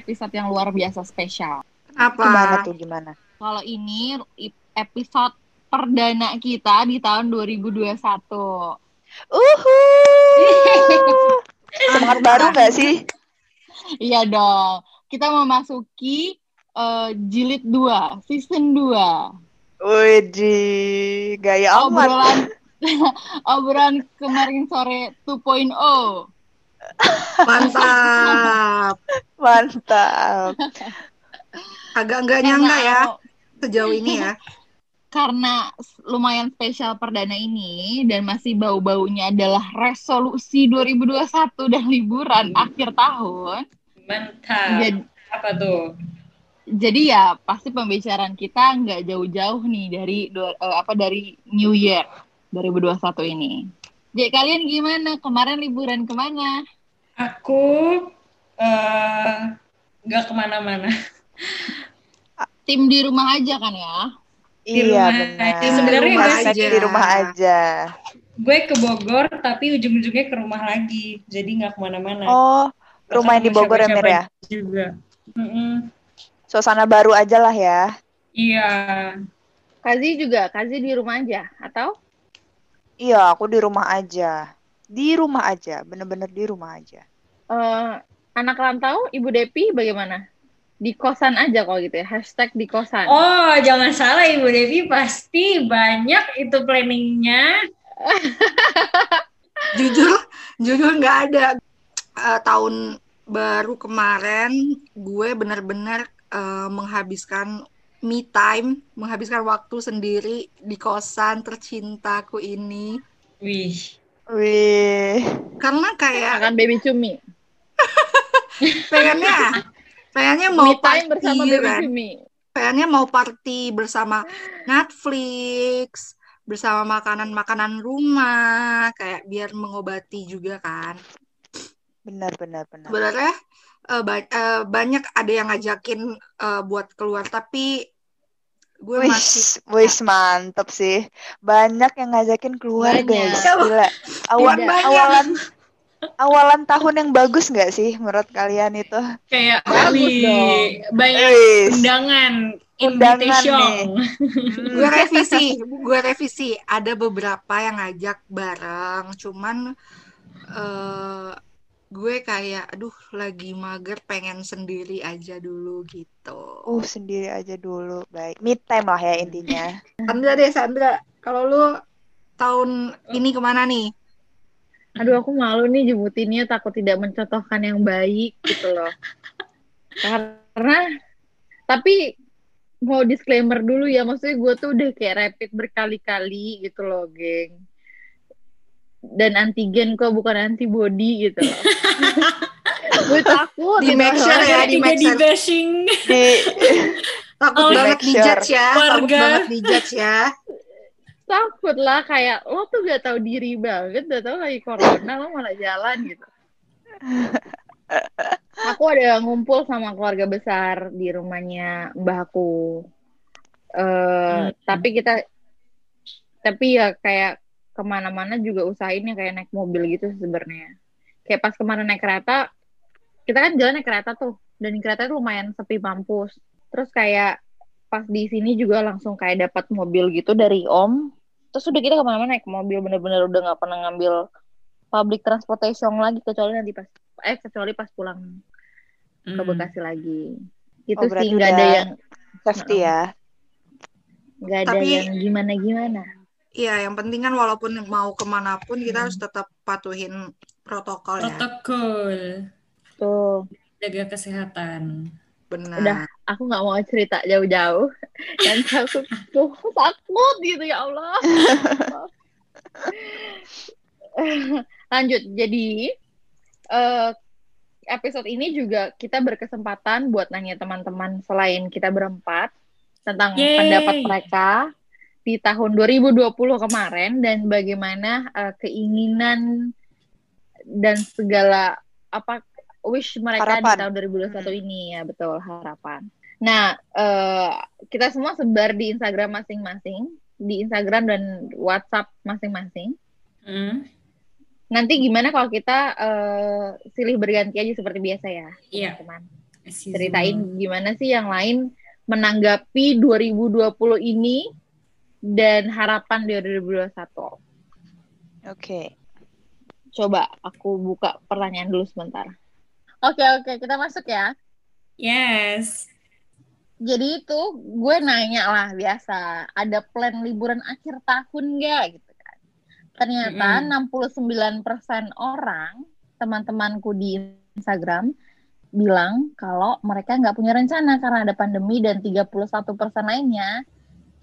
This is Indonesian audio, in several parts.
episode yang luar biasa spesial? Apa? Gimana tuh gimana? Kalau ini episode perdana kita di tahun 2021. Uhu. Semangat baru nggak sih? Iya dong. Kita memasuki eh, jilid 2, season 2. Widih, gaya amat. Obrolan obrolan kemarin sore 2.0. Mantap. Mantap. Agak nggak Karena nyangka ya sejauh ini ya. karena lumayan spesial perdana ini dan masih bau-baunya adalah resolusi 2021 dan liburan akhir tahun. Mantap. Jadi, Apa tuh? jadi ya pasti pembicaraan kita nggak jauh-jauh nih dari dua- eh, apa dari New Year 2021 ini. Jadi kalian gimana? Kemarin liburan ke mana? Aku eh nggak ke mana-mana. Tim di rumah aja kan ya? Di Iya rumah benar. Sebenarnya Di rumah aja. di rumah aja. Gue ke Bogor tapi ujung-ujungnya ke rumah lagi, jadi nggak ke mana-mana. Oh, rumah yang di Bogor ya Mir ya? Juga. Mm-mm. Suasana baru aja lah ya. Iya. Kazi juga, Kazi di rumah aja atau? Iya, aku di rumah aja. Di rumah aja, bener-bener di rumah aja. eh anak rantau, Ibu Depi bagaimana? Di kosan aja kalau gitu ya, hashtag di kosan. Oh, jangan salah Ibu Devi pasti banyak itu planningnya. Jujur, jujur nggak ada Eh, tahun baru kemarin gue benar-benar eh, menghabiskan me time, menghabiskan waktu sendiri di kosan tercintaku ini. Wih. Wih, Karena kayak Akan baby cumi. pengennya pengennya mau Me time bersama party baby kan. cumi. pengennya mau party bersama Netflix bersama makanan-makanan rumah kayak biar mengobati juga kan benar benar benar. sebenarnya eh, ba- eh, banyak ada yang ngajakin eh, buat keluar tapi gue masih Wis, wis mantep sih. Banyak yang ngajakin keluar Banyak. guys. Gila. Awal, awalan awalan tahun yang bagus nggak sih menurut kalian itu? Kayak Bagus dong. banyak Wis. undangan, Undangan invitation. nih. gue revisi gue revisi ada beberapa yang ngajak bareng cuman eh gue kayak aduh lagi mager pengen sendiri aja dulu gitu Uh, sendiri aja dulu. Baik. Mid time lah ya intinya. Sandra deh Sandra kalau lu tahun ini ke mana nih Aduh aku malu nih nyebutinnya takut tidak mencontohkan yang baik gitu loh. Karena tapi mau disclaimer dulu ya, maksudnya gue tuh udah kayak rapid berkali-kali gitu loh, geng. Dan antigen kok bukan antibody gitu gue takut Di make sure ya, di make di sure. bashing. Di takut Oh, banget di sure. judge ya takut Warga. banget di judge ya takut lah kayak lo tuh gak tahu diri banget, udah tahu lagi corona lo malah jalan gitu. Aku ada ngumpul sama keluarga besar di rumahnya mbahku. Eh, Hmm. Tapi kita, tapi ya kayak ke mana-mana juga usahainnya kayak naik mobil gitu sebenarnya. Kayak pas kemarin naik kereta, kita kan jalan naik kereta tuh, dan kereta itu lumayan sepi mampus. Terus kayak pas di sini juga langsung kayak dapat mobil gitu dari om. Terus udah kita ke mana-mana naik mobil bener-bener udah nggak pernah ngambil public transportation lagi kecuali nanti pas eh kecuali pas pulang ke Hmm. Bekasi lagi. Itu Oh, sih nggak ada yang safety ya. nggak ada Tapi- yang gimana-gimana. Iya, yang penting kan walaupun mau ke mana pun kita Hmm. harus tetap patuhin protokol ya. Protokol. Tuh, Jaga kesehatan. Benar. Udah. aku nggak mau cerita jauh-jauh. Dan takut tuh takut gitu ya Allah. Lanjut, jadi eh, episode ini juga kita berkesempatan buat nanya teman-teman selain kita berempat tentang Yeay. pendapat mereka di tahun 2020 kemarin dan bagaimana eh, keinginan dan segala apa wish mereka di Harapan. tahun 2021 ini ya betul harapan. Nah, eh, kita semua sebar di Instagram masing-masing, di Instagram dan WhatsApp masing-masing. Hmm. Nanti gimana kalau kita eh, silih berganti aja seperti biasa ya, Iya. teman. as usual. Ceritain gimana sih yang lain menanggapi 2020 ini dan harapan di 2021. Oke. Coba aku buka pertanyaan dulu sebentar. Oke, oke, kita masuk ya. Yes. Jadi itu gue nanya lah biasa, ada plan liburan akhir tahun nggak gitu kan. Ternyata 69% orang teman-temanku di Instagram bilang kalau mereka nggak punya rencana karena ada pandemi dan 31% lainnya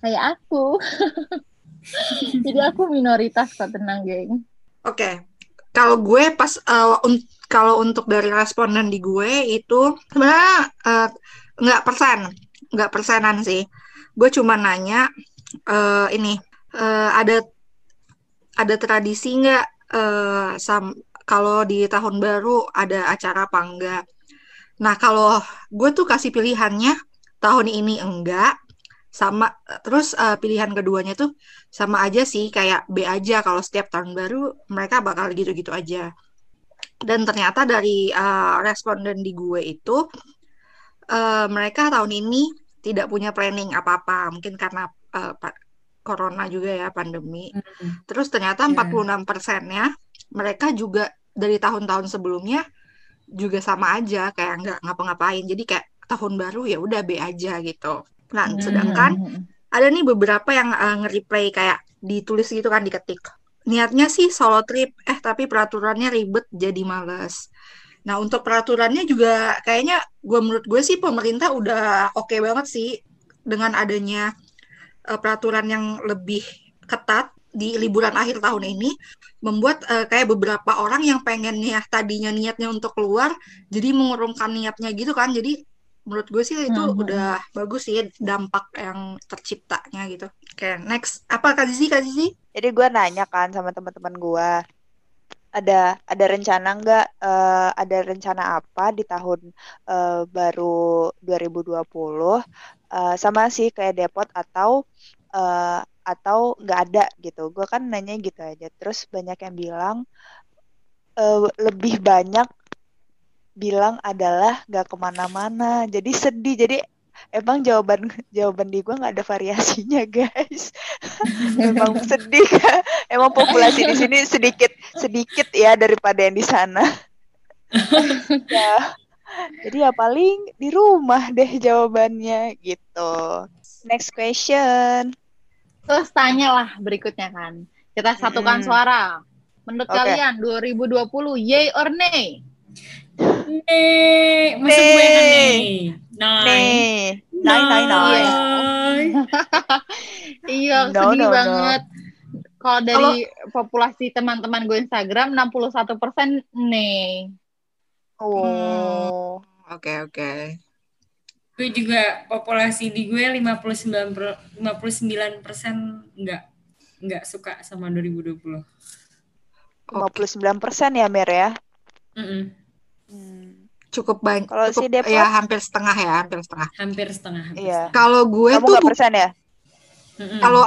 kayak aku. Jadi aku minoritas kok tenang geng. Oke, kalau gue pas eh, un- kalau untuk dari responden di gue itu sebenarnya nggak persen, nggak persenan sih. Gue cuma nanya eh, ini eh, ada ada tradisi nggak sam kalau di tahun baru ada acara apa enggak? Nah kalau gue tuh kasih pilihannya tahun ini enggak, sama terus eh, pilihan keduanya tuh sama aja sih kayak B aja kalau setiap tahun baru mereka bakal gitu-gitu aja. Dan ternyata dari uh, responden di gue itu uh, mereka tahun ini tidak punya planning apa-apa, mungkin karena uh, corona juga ya pandemi. Mm. Terus ternyata Ya. 46 persennya mereka juga dari tahun-tahun sebelumnya juga sama aja kayak nggak ngapa-ngapain. Jadi kayak tahun baru ya udah B aja gitu. Nah, Hmm. sedangkan ada nih beberapa yang uh, nge-replay kayak ditulis gitu kan diketik. Niatnya sih solo trip, eh tapi peraturannya ribet jadi males. Nah untuk peraturannya juga kayaknya gue menurut gue sih pemerintah udah oke banget sih dengan adanya uh, peraturan yang lebih ketat di liburan akhir tahun ini membuat uh, kayak beberapa orang yang pengennya tadinya niatnya untuk keluar jadi mengurungkan niatnya gitu kan jadi menurut gue sih itu Mhm. udah bagus sih dampak yang terciptanya gitu. Oke, next apa Kak Zizi? Kak Zizi? Jadi gue nanya kan sama teman-teman gue, ada ada rencana nggak? eh, ada rencana apa di tahun eh, baru 2020? Eh, sama sih kayak Depot atau eh, atau nggak ada gitu. Gue kan nanya gitu aja. Terus banyak yang bilang eh, lebih banyak bilang adalah nggak ke mana-mana. Jadi sedih. Jadi emang jawaban jawaban di gue nggak ada variasinya guys. Memang sedih kan? Emang populasi di sini sedikit sedikit ya daripada yang di sana. ya. Jadi ya paling di rumah deh jawabannya gitu. Next question. Terus tanyalah berikutnya kan. Kita satukan Mm. suara. Menurut Oke. kalian 2020 yay or nay? Nih, masuk gue kan nih. Nih, nine nine nine. Iya, No, sedih no, no. banget. Kalau dari populasi teman-teman gue Instagram 61% nih. Oh, Oke, oke. Gue juga populasi di gue 59 per, 59 persen nggak nggak suka sama 2020. 59% ya Mer ya. Mm-mm. Hmm. Cukup banyak. Kalau si Depot? ya hampir setengah ya, hampir setengah. Hampir setengah. Hampir Iya. Kalau gue Kamu tuh persen ya? setengah. Kalau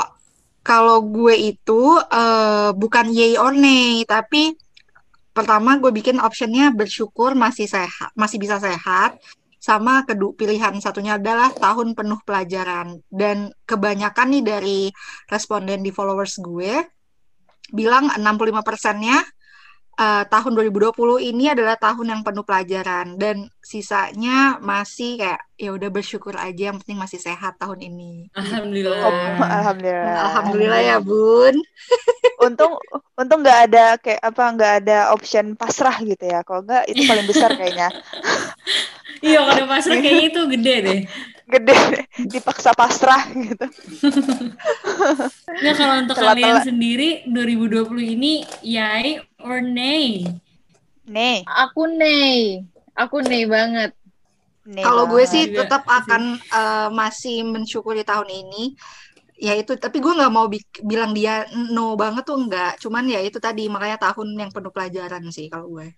kalau gue itu eh, bukan yay or nay, tapi pertama gue bikin optionnya bersyukur masih sehat, masih bisa sehat. Sama kedua pilihan satunya adalah tahun penuh pelajaran. Dan kebanyakan nih dari responden di followers gue bilang 65 persennya eh, tahun 2020 ini adalah tahun yang penuh pelajaran dan sisanya masih kayak ya udah bersyukur aja yang penting masih sehat tahun ini. Alhamdulillah. Oh, alhamdulillah. Alhamdulillah ya Bun. Untung untung nggak ada kayak apa nggak ada option pasrah gitu ya. Kalau nggak itu paling besar kayaknya. Iya, kalau pasrah kayaknya itu gede deh. Gede dipaksa pasrah gitu. Nah, kalau untuk kalian sendiri 2020 ini yay or nay? Nih, Aku nay. Aku nay banget. Kalau gue sih tetap akan eh, masih mensyukuri tahun ini. Ya itu, tapi gue nggak mau bik- bilang dia no banget tuh enggak. Cuman ya itu tadi makanya tahun yang penuh pelajaran sih kalau gue.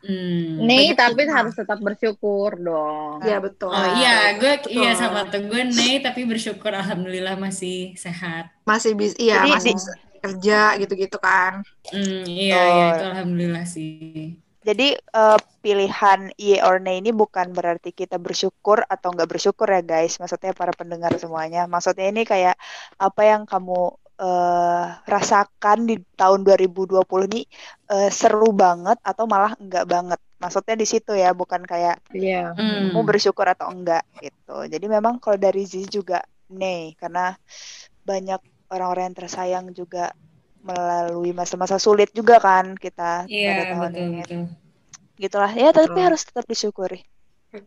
Hmm. Banyak tapi hikmah. harus tetap bersyukur dong. Ya betul. Oh iya, gue Betul. iya sama tuh gue nay tapi bersyukur alhamdulillah masih sehat. Masih bisa, iya Jadi masih di- kerja gitu-gitu kan. Hmm, iya, iya, Oh. itu alhamdulillah sih. Jadi eh, pilihan ye or nay ini bukan berarti kita bersyukur atau nggak bersyukur ya guys. Maksudnya para pendengar semuanya. Maksudnya ini kayak apa yang kamu eh, rasakan di tahun 2020 ini eh, seru banget atau malah enggak banget. Maksudnya di situ ya, bukan kayak Iya. Hmm. mau bersyukur atau enggak gitu. Jadi memang kalau dari Zizi juga nay karena banyak orang-orang yang tersayang juga melalui masa-masa sulit juga kan kita pada Iya, tahun betul, ini. betul. Gitulah ya, tapi Betul. harus tetap disyukuri.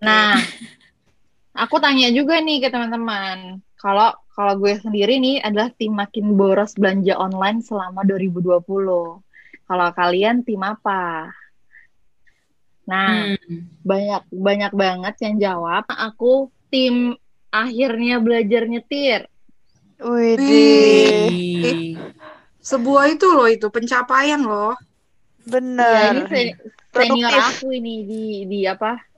Nah, aku tanya juga nih ke teman-teman. Kalau kalau gue sendiri nih adalah tim makin boros belanja online selama 2020. Kalau kalian tim apa? Nah, Hmm. banyak banyak banget yang jawab. Aku tim akhirnya belajar nyetir. Widih, Ih. Sebuah itu loh itu pencapaian loh. Ya, bener. ini se- senior Produktif. aku ini di di apa?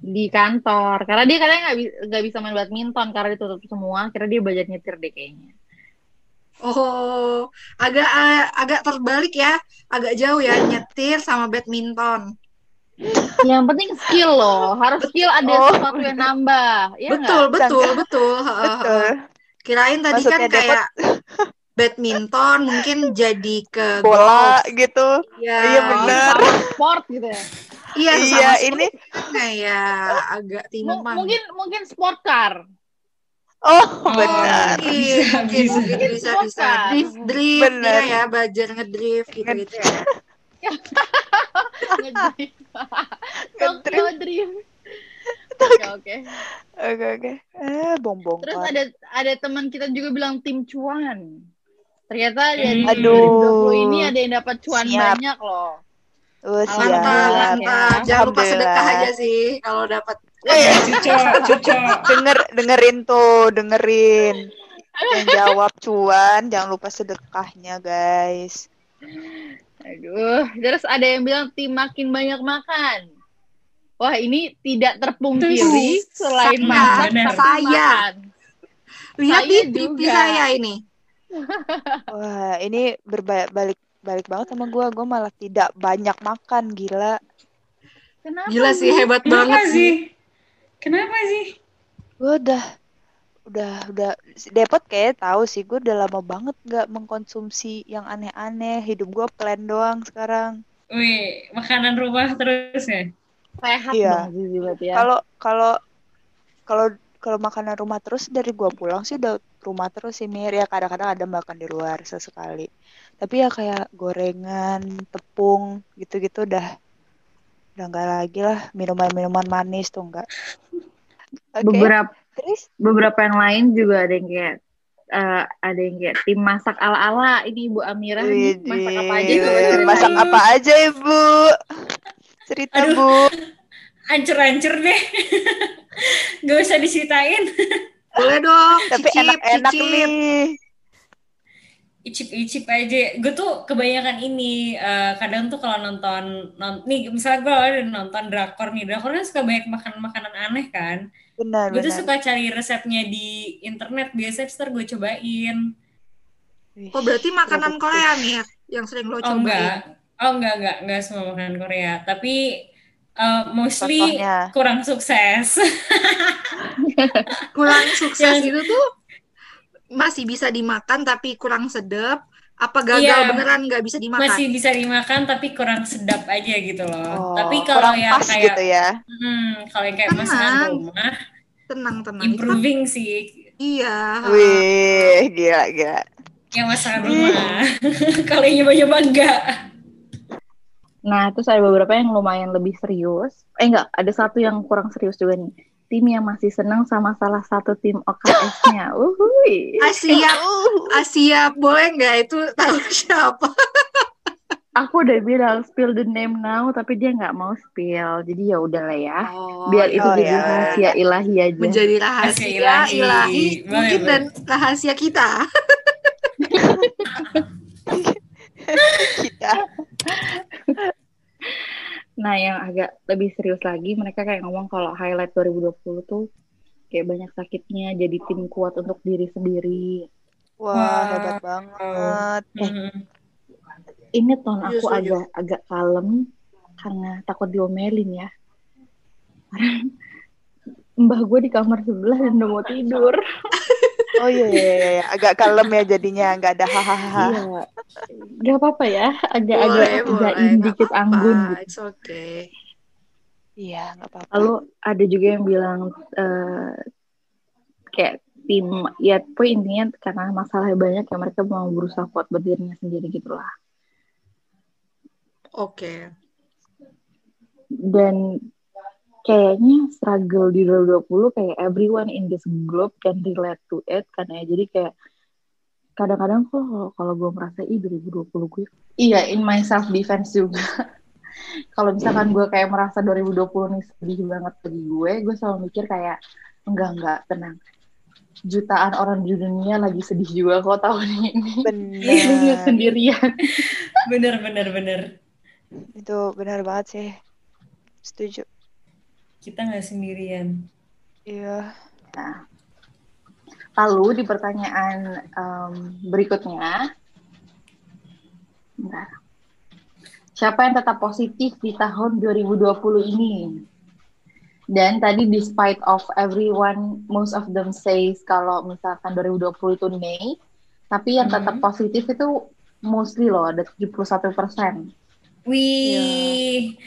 Di kantor. Karena dia katanya nggak bi- nggak bisa main badminton karena ditutup semua. Kira dia belajar nyetir deh kayaknya. Oh, agak eh, agak terbalik ya, agak jauh ya nyetir sama badminton. Yang penting skill loh, harus skill ada Oh. sesuatu yang nambah. Iya betul, betul, Sangka. betul. Betul. heeh. Kirain tadi Maksudnya kan kayak badminton mungkin jadi ke bola golf. gitu. Ya, Iya, bener. sama sport gitu ya. Iya, Iya, sesama ini ya agak M- timpang. mungkin mungkin sport car. oh, Oh, benar. Mungkin, Bisa, bisa. bisa, bisa. Drift, drift, Bener. iya ya, belajar ngedrift gitu-gitu ya. Ngedrift. Ngedrift. Tokyo drift. Oke oke. Oke, oke. Eh, bong-bong. Terus ada ada teman kita juga bilang tim cuan. Ternyata dari Hmm. Aduh. 2020 ini ada yang dapat cuan Siap. banyak loh. Oh, Mantap, siap. Alhamdulillah. mantap. Jangan lupa sedekah aja sih kalau dapat. Eh, cuco, cuco. Denger, dengerin tuh, dengerin. Yang jawab cuan, jangan lupa sedekahnya, guys. Aduh, terus ada yang bilang tim makin banyak makan. Wah, ini tidak terpungkiri Terus, selain tapi Saya. makan. Lihat Saya di pipi juga. saya ini. Wah, ini berbalik balik banget sama gua. Gua malah tidak banyak makan, gila. Kenapa? Gila sih, hebat Kenapa banget sih. sih? Kenapa sih? Gua udah udah udah Depot kayak tahu sih gue udah lama banget nggak mengkonsumsi yang aneh-aneh hidup gua plan doang sekarang Wih, makanan rumah terus ya? Sehat Iya. ya. kalau kalau kalau kalau makanan rumah terus dari gua pulang sih udah rumah terus sih Mir ya kadang-kadang ada makan di luar sesekali tapi ya kayak gorengan tepung gitu-gitu udah udah nggak lagi lah minuman-minuman manis tuh enggak oke beberapa terus beberapa yang lain juga ada yang kayak eh, ada yang kayak tim masak ala-ala ini Ibu Amira nih, masak apa aja ceritain. masak apa aja ibu cerita Aduh. bu Ancur-ancur deh. Gak usah diceritain. Boleh dong, tapi enak-enak nih Icip-icip aja. Gue tuh kebanyakan ini. eh, kadang tuh kalau nonton, non- nih misalnya gue ada nonton drakor nih. Drakor kan suka banyak makan makanan aneh kan. benar Gue tuh suka cari resepnya di internet. Biasanya ntar gue cobain. Wih, Oh, berarti makanan. Korea nih ya, yang sering lo Oh cobain. enggak. Oh enggak, enggak. Enggak semua makanan Korea. Tapi eh, mostly Contohnya? kurang sukses. Kurang sukses Yang- itu tuh masih bisa dimakan tapi kurang sedap. Apa gagal Iya. beneran nggak bisa dimakan? Masih bisa dimakan tapi kurang sedap aja gitu loh. Oh, tapi kalau kurang yang pas kayak gitu ya hmm, kalau yang kayak Tenang. masakan rumah Tenang, tenang. Itu kan- improving sih. iya. wih gila gila Yang masakan rumah. kalau yang nyoba-nyoba enggak. Nah, terus ada beberapa yang lumayan lebih serius. Eh enggak, ada satu yang kurang serius juga nih. Tim yang masih senang sama salah satu tim OKS-nya. Uhuy. Asia, Asia boleh nggak itu tahu siapa? Aku udah bilang spill the name now, tapi dia nggak mau spill. Jadi ya udahlah ya. Oh, Biar itu oh jadi ya. rahasia ilahi aja. menjadi rahasia Rahasia ilahi, ilahi. Boleh, mungkin boleh. dan rahasia kita. kita Nah, yang agak lebih serius lagi, mereka kayak ngomong kalau highlight 2020 tuh kayak banyak sakitnya, jadi tim kuat untuk diri sendiri. Wah, Wah. hebat banget. Mhm. Ini ton aku setuju. agak agak kalem karena takut diomelin ya. Mbah gue di kamar sebelah dan udah mau tidur. Oh iya, iya, iya, iya. agak kalem ya jadinya, nggak ada hahaha. Iya, gak apa-apa ya. Agak-agak nggak dikit anggun gitu. It's okay. Iya, nggak apa-apa. Lalu ada juga yang bilang eh, kayak tim ya pokoknya intinya karena masalahnya banyak ya mereka mau berusaha kuat buat dirinya sendiri gitu lah. Oke. Dan kayaknya struggle di 2020 kayak everyone in this globe can relate to it karena ya jadi kayak kadang-kadang kok kalau, gue merasa ih 2020 gue iya in my self defense juga kalau misalkan gue kayak merasa 2020 nih sedih banget bagi gue gue selalu mikir kayak enggak enggak tenang jutaan orang di dunia lagi sedih juga kok tahun ini lu nggak Benar. sendirian Bener, bener, bener. Itu benar banget sih. Setuju. Kita nggak sendirian. Iya. Nah, lalu di pertanyaan em, berikutnya, bentar. siapa yang tetap positif di tahun 2020 ini? Dan tadi despite of everyone, most of them says kalau misalkan 2020 itu Mei, tapi yang tetap Mhm. positif itu mostly loh, ada 71 persen. Wih,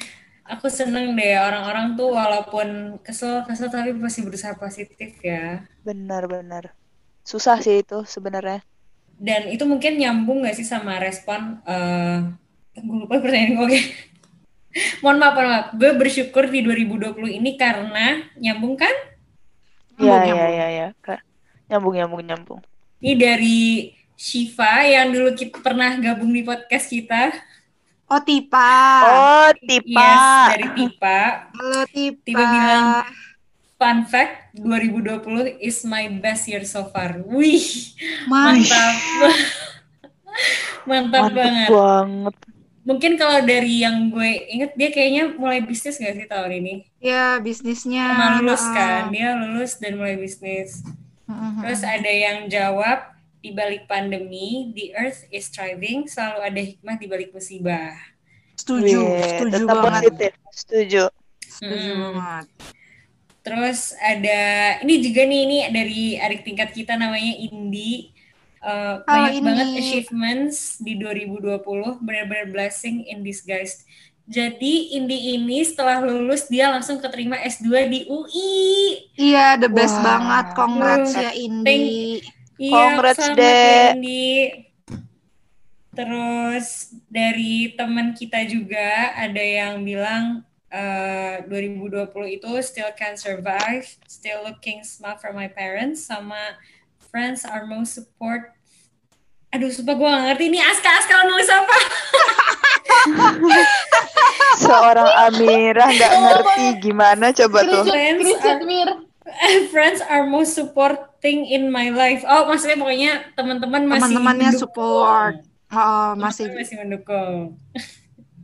aku seneng deh orang-orang tuh walaupun kesel-kesel tapi masih berusaha positif ya. Benar-benar. Susah sih itu sebenarnya. Dan itu mungkin nyambung gak sih sama respon, eh gue lupa pertanyaan gue, oke. Mohon maaf, mohon maaf. Gue bersyukur di 2020 ini karena nyambung kan? Iya, iya, iya, iya. Kak. Nyambung, nyambung, nyambung. Ini dari Shiva yang dulu kita pernah gabung di podcast kita. Oh, Tipa. Oh, tipa. Yes, dari Tipa. Halo, Tipa. Tiba bilang, Fun fact, 2020 is my best year so far. Wih, Mas. mantap. mantap Mantep banget. banget. Mungkin kalau dari yang gue inget, dia kayaknya mulai bisnis gak sih tahun ini? Ya, bisnisnya. Sama lulus kan, dia lulus dan mulai bisnis. Heeh. Terus ada yang jawab, di balik pandemi, the earth is thriving, selalu ada hikmah di balik musibah. Setuju, Wih, setuju tetap banget. positif. Setuju. Setuju Hmm. banget. Terus ada ini juga nih ini dari adik tingkat kita namanya Indi. Eh, Halo, banyak Indi. banget achievements di 2020, benar-benar blessing in disguise. Jadi Indi ini setelah lulus dia langsung keterima S2 di UI. Iya, the best Wah. banget. Congrats Aduh. ya, Indi. Iya, Congrats, selamat Dek. ya. Terus dari teman kita juga ada yang bilang eh, 2020 itu still can survive, still looking smart for my parents, sama friends are most support. Aduh, sumpah gue gak ngerti ini Aska Aska nulis apa? Seorang Amirah nggak ngerti gimana coba tuh. Friends Screenshot, Mir. Friends are most supporting in my life. Oh, maksudnya pokoknya teman-teman masih Teman-temannya support. Oh, masih. Masih mendukung.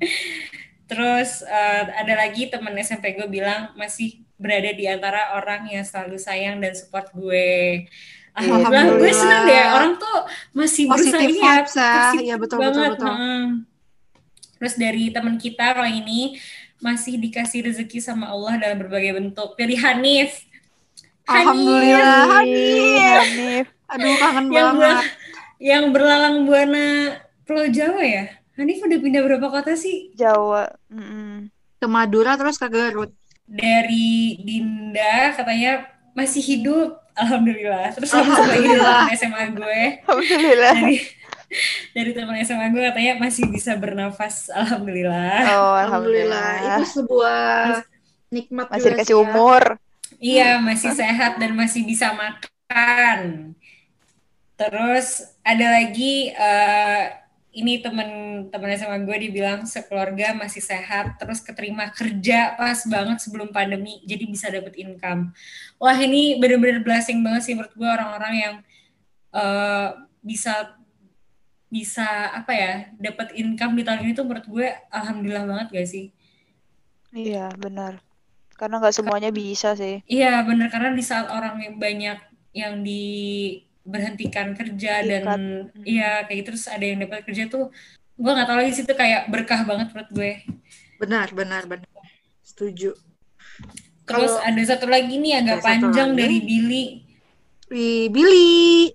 Terus eh, ada lagi teman SMP gue bilang masih berada di antara orang yang selalu sayang dan support gue. Alhamdulillah, gue seneng deh orang tuh masih berusaha ini ya, vibes ya. Iya, betul, banget. betul, betul. heeh. Terus dari teman kita kalau ini masih dikasih rezeki sama Allah dalam berbagai bentuk. Dari Hanif. Alhamdulillah, Hanif. Aduh, kangen Yang, ber- banget. yang berlalang buana Pulau Jawa ya. Hanif udah pindah berapa kota sih? Jawa. Mm-mm. Ke Madura terus ke Garut. dari Dinda katanya masih hidup alhamdulillah terus lagi Alhamdulillah. teman SMA gue Alhamdulillah. dari dari teman SMA gue katanya masih bisa bernafas alhamdulillah Oh, Alhamdulillah. alhamdulillah. Itu sebuah nikmat Masih dikasih sih ya. umur. Iya masih sehat dan masih bisa makan. Terus ada lagi eh, ini temen-temen SMA gue dibilang sekeluarga masih sehat terus keterima kerja pas banget sebelum pandemi jadi bisa dapet income. Wah ini bener-bener blessing banget sih menurut gue orang-orang yang eh, bisa bisa apa ya dapat income di tahun ini tuh menurut gue alhamdulillah banget gak sih? Iya, benar. Karena nggak semuanya bisa sih. Iya bener karena di saat orang yang banyak yang di berhentikan kerja Di dan iya kayak gitu terus ada yang dapat kerja tuh gue nggak tahu lagi sih itu kayak berkah banget menurut gue Benar, benar, benar. Setuju. terus Kalau- ada satu lagi nih agak panjang dari Billy Wih, Billy.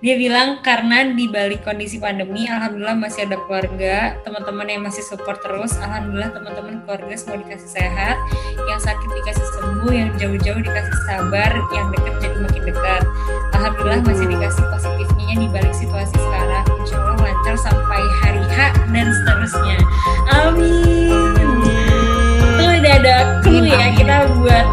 Dia bilang karena di balik kondisi pandemi, alhamdulillah masih ada keluarga, teman-teman yang masih support terus. Alhamdulillah teman-teman keluarga semua dikasih sehat, yang sakit dikasih sembuh, yang jauh-jauh dikasih sabar, yang dekat jadi makin dekat. Alhamdulillah masih dikasih positifnya di balik situasi sekarang. Insya Allah lancar sampai hari H dan seterusnya. Amin. Amin. Itu udah ada clue ya kita buat